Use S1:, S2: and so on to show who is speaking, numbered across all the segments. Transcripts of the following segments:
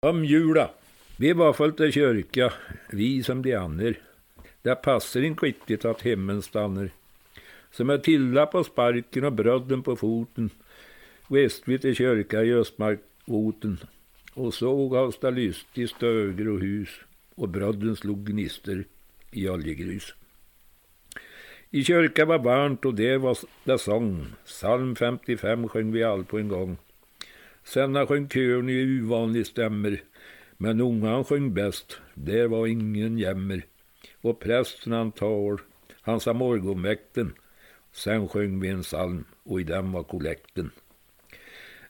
S1: Om jula. Vi var följt till kyrka, vi som de andra. Det passar inte riktigt att hemmen stannar. Som är tilla på sparken och brödden på foten. Reste vi till kyrka i Östmarkvoten och såg Hallsta lystig stöger och hus och brödden slog gnister i oljegrus. I kyrka var varmt och det var det sång. Psalm 55 sjöng vi all på en gång. Senna sjöng kören i ovanlig stämmer. Men ungan sjöng bäst, Där var ingen jämmer. Och prästen han tal, han sa morgonväkten. Sen sjöng vi en psalm och i den var kollekten.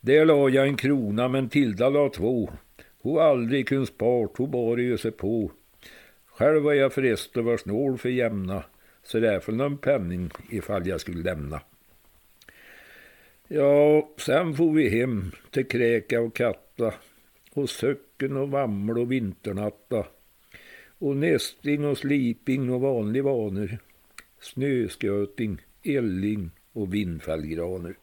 S1: Där la jag en krona men Tilda la två. Hon aldrig kunde spart, hon bara ju sig på. Själv var jag frest och var snål för jämna. Så därför någon penning ifall jag skulle lämna. Ja, sen får vi hem till Kräka och Katta och Söcken och Vaml och Vinternatta och nästing och sliping och vanlig vanor, snösköting, elling och vindfällgraner.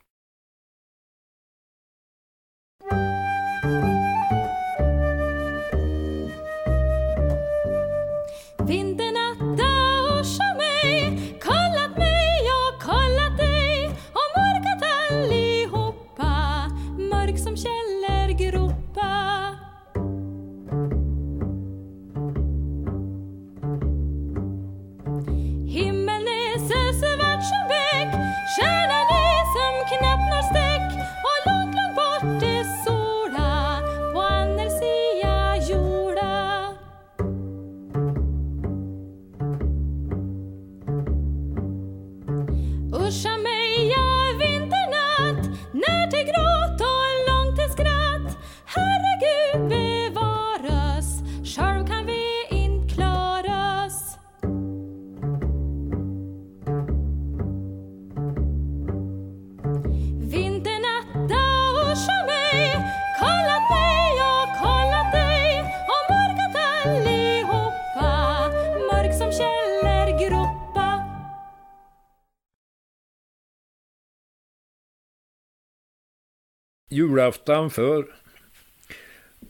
S1: Julafton för.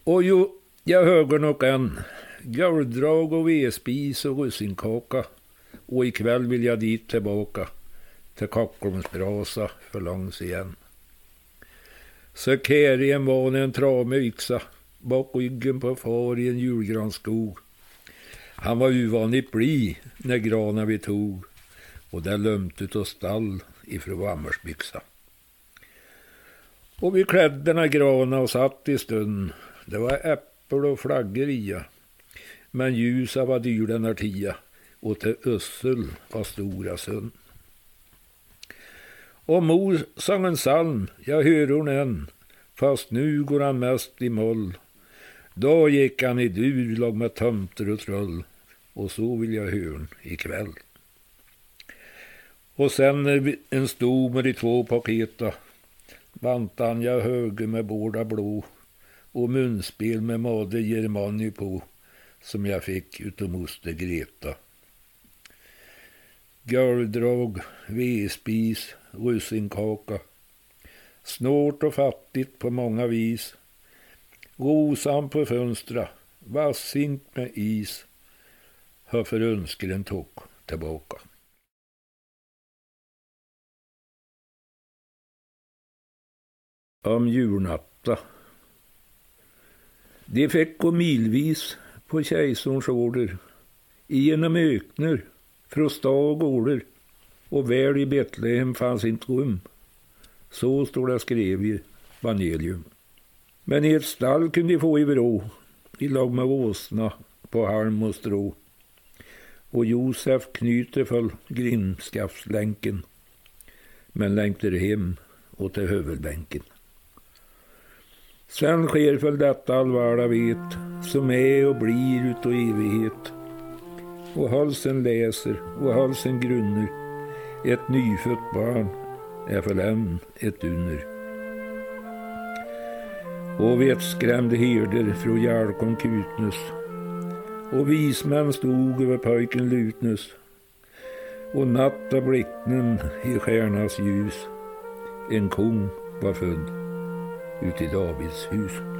S1: Och jo, jag höger nog en. Gulddrag och vedspis och russinkaka. Och ikväll vill jag dit tillbaka. Till Kockumsbrasa för långs igen. Så kärien var en trame yxa bak ryggen på far i en julgranskog. Han var uvanligt bli när granen vi tog och där lömt ut och stall ifrån Hammarsbyxa. Och vi klädde när grana och satt i stund. Det var äpple och flaggor ia. Men ljusa var dyr den tia, och till Össel var stora sund. Och mor sang en psalm, jag hör hon än, fast nu går han mest i moll. Då gick han i dur, lag med tomter och troll, och så vill jag hörn ikväll. Och sen en stor med de två paketa vantan jag höge med båda blå och munspel med Made Germani på som jag fick utav moster Greta. Golvdrag, vedspis, russinkaka. Snårt och fattigt på många vis. Rosan på fönstra, vassint med is. har för önskren tog tillbaka. Om julnatta. De fick gå milvis på kejsarens order genom ökner, från stad och gårdar och väl i Betlehem fanns inte rum. Så står det skrivet i evangelium. Men i ett stall kunde de få i vrå, i lag med åsna på halm och strå. Och Josef knyter föll grimskaftslänken, men längtar hem och till huvudbänken. Sen sker väl detta allvarliga vet, som är och blir utav evighet. Och halsen läser och halsen grunner. Ett nyfött barn är för dem ett under. Och vetskrämde herder från Jalkom Kutnus. Och vismän stod över pojken Lutnus. Och natta blicknen i stjärnas ljus. En kung var född ute i Davids hus.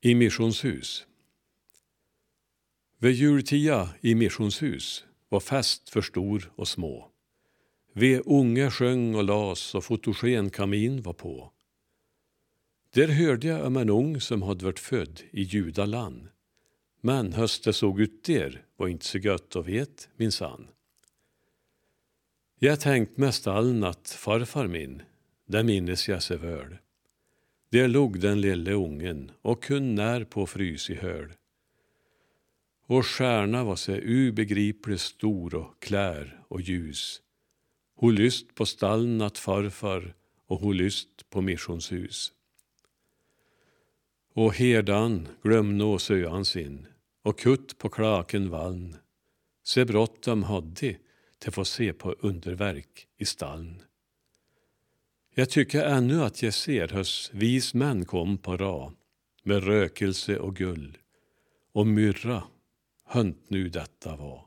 S2: I missionshus Vid jultia i missionshus var fest för stor och små. Vi unge sjöng och las och fotogenkamin var på. Där hörde jag om en ung som hade varit född i judaland. Men höst det såg ut där var inte så gött att vet, minsann. Jag tänkt mest allen att farfar min, det minnes jag så väl. Där låg den lille ungen och kunde när på frys i höl. Och stjärna var så ubegripligt stor och klär och ljus. Hon lyst på stallnat farfar och hon lyst på missionshus. Och herdan glömde å söan sin och kutt på klaken valln. Se bråttom hade till få se på underverk i stallen. Jag tycker ännu att jag ser hos vis män kom på ra med rökelse och gull och myrra, hönt nu detta var.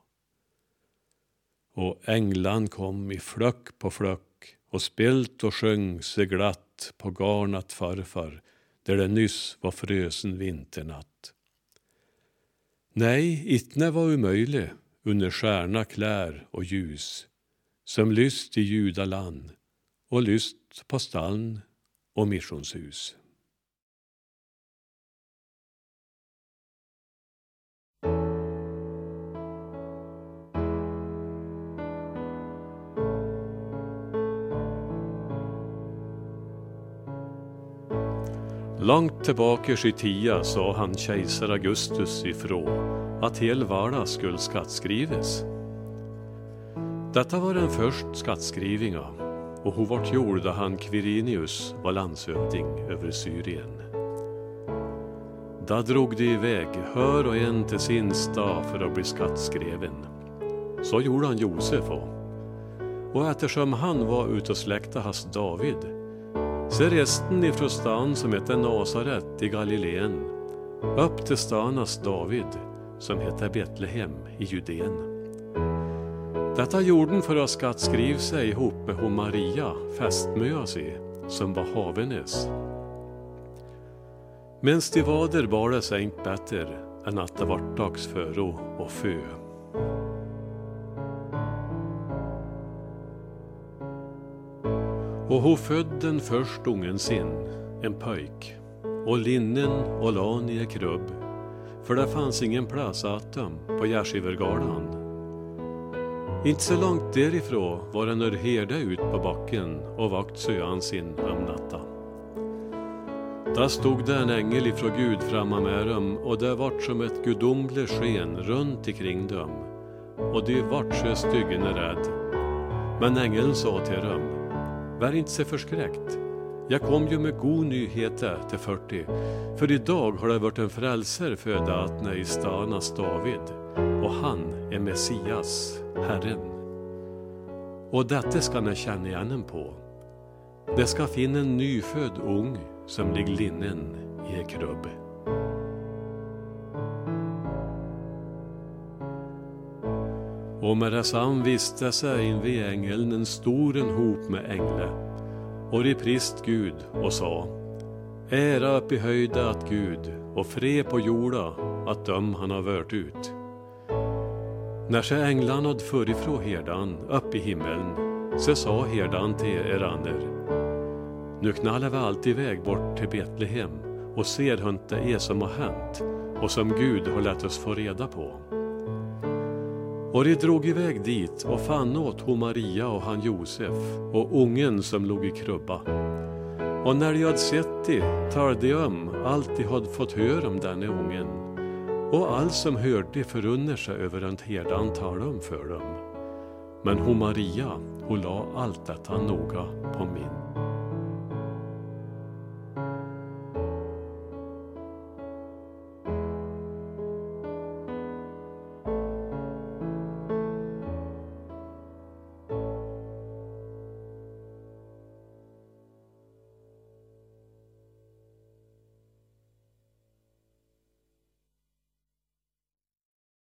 S2: Och änglan kom i flöck på flöck och spelt och sjöng sig glatt på garnat farfar där det nyss var frösen vinternatt. Nej, itne var omöjligt under stjärna klär och ljus som lyst i judaland och lyst på stall och missionshus. Långt tillbaka i tia sa han kejsar Augustus ifrån att hel världen skulle skattskrives. Detta var den första skattskrivningen och hon vart gjord då han Quirinius var landshövding över Syrien. Då drog de iväg, hör och en till sin stad för att bli skattskreven. Så gjorde han Josef och, och eftersom han var ute och släkta hans David så resten ifrån stan som hette Nasaret i Galileen upp till stanas David som hette Betlehem i Judeen. Detta gjorde han för att skattskriva sig ihop med hon Maria, fästmö som var havenes. Men de var där bar det sig inte bättre än att det vart dags för och fö. Och hon födde den först ungen sin, en pojk, och linnen och lan i en krubb, för det fanns ingen plats att dem på Gärdsgivergalan. Inte så långt därifrån var en herde ut på backen och vakt söan sin om natta. Där stod det en ängel ifrån Gud framme med dem och det vart som ett gudomligt sken runt ikring dem och de vart så styggen rädd. Men ängeln sa till dem Var inte så förskräckt. Jag kom ju med god nyheter till 40, för idag har det varit en frälsare född att i stanas David, och han är Messias, Herren. Och detta ska ni känna igen på. Det ska finna en nyfödd ung som ligger linnen i en krubb. Och med detsamma visste sig invid ängeln en stor en hop med ängle och de prist Gud och sa Ära upp i höjda att Gud och fred på jorda att döm han har vört ut. När sig änglarna hade förifrån herdan upp i himmeln så sa herdan till erander Nu knallar vi allt iväg bort till Betlehem och ser hur det är som har hänt och som Gud har lät oss få reda på. Och de drog iväg dit och fann åt hon Maria och han Josef och ungen som låg i krubba. Och när de hade sett det talade de om allt de hade fått höra om denne ungen. Och allt som hörde förunnar sig över att herdan talade om för dem. Men hon Maria, hon la allt detta noga på min.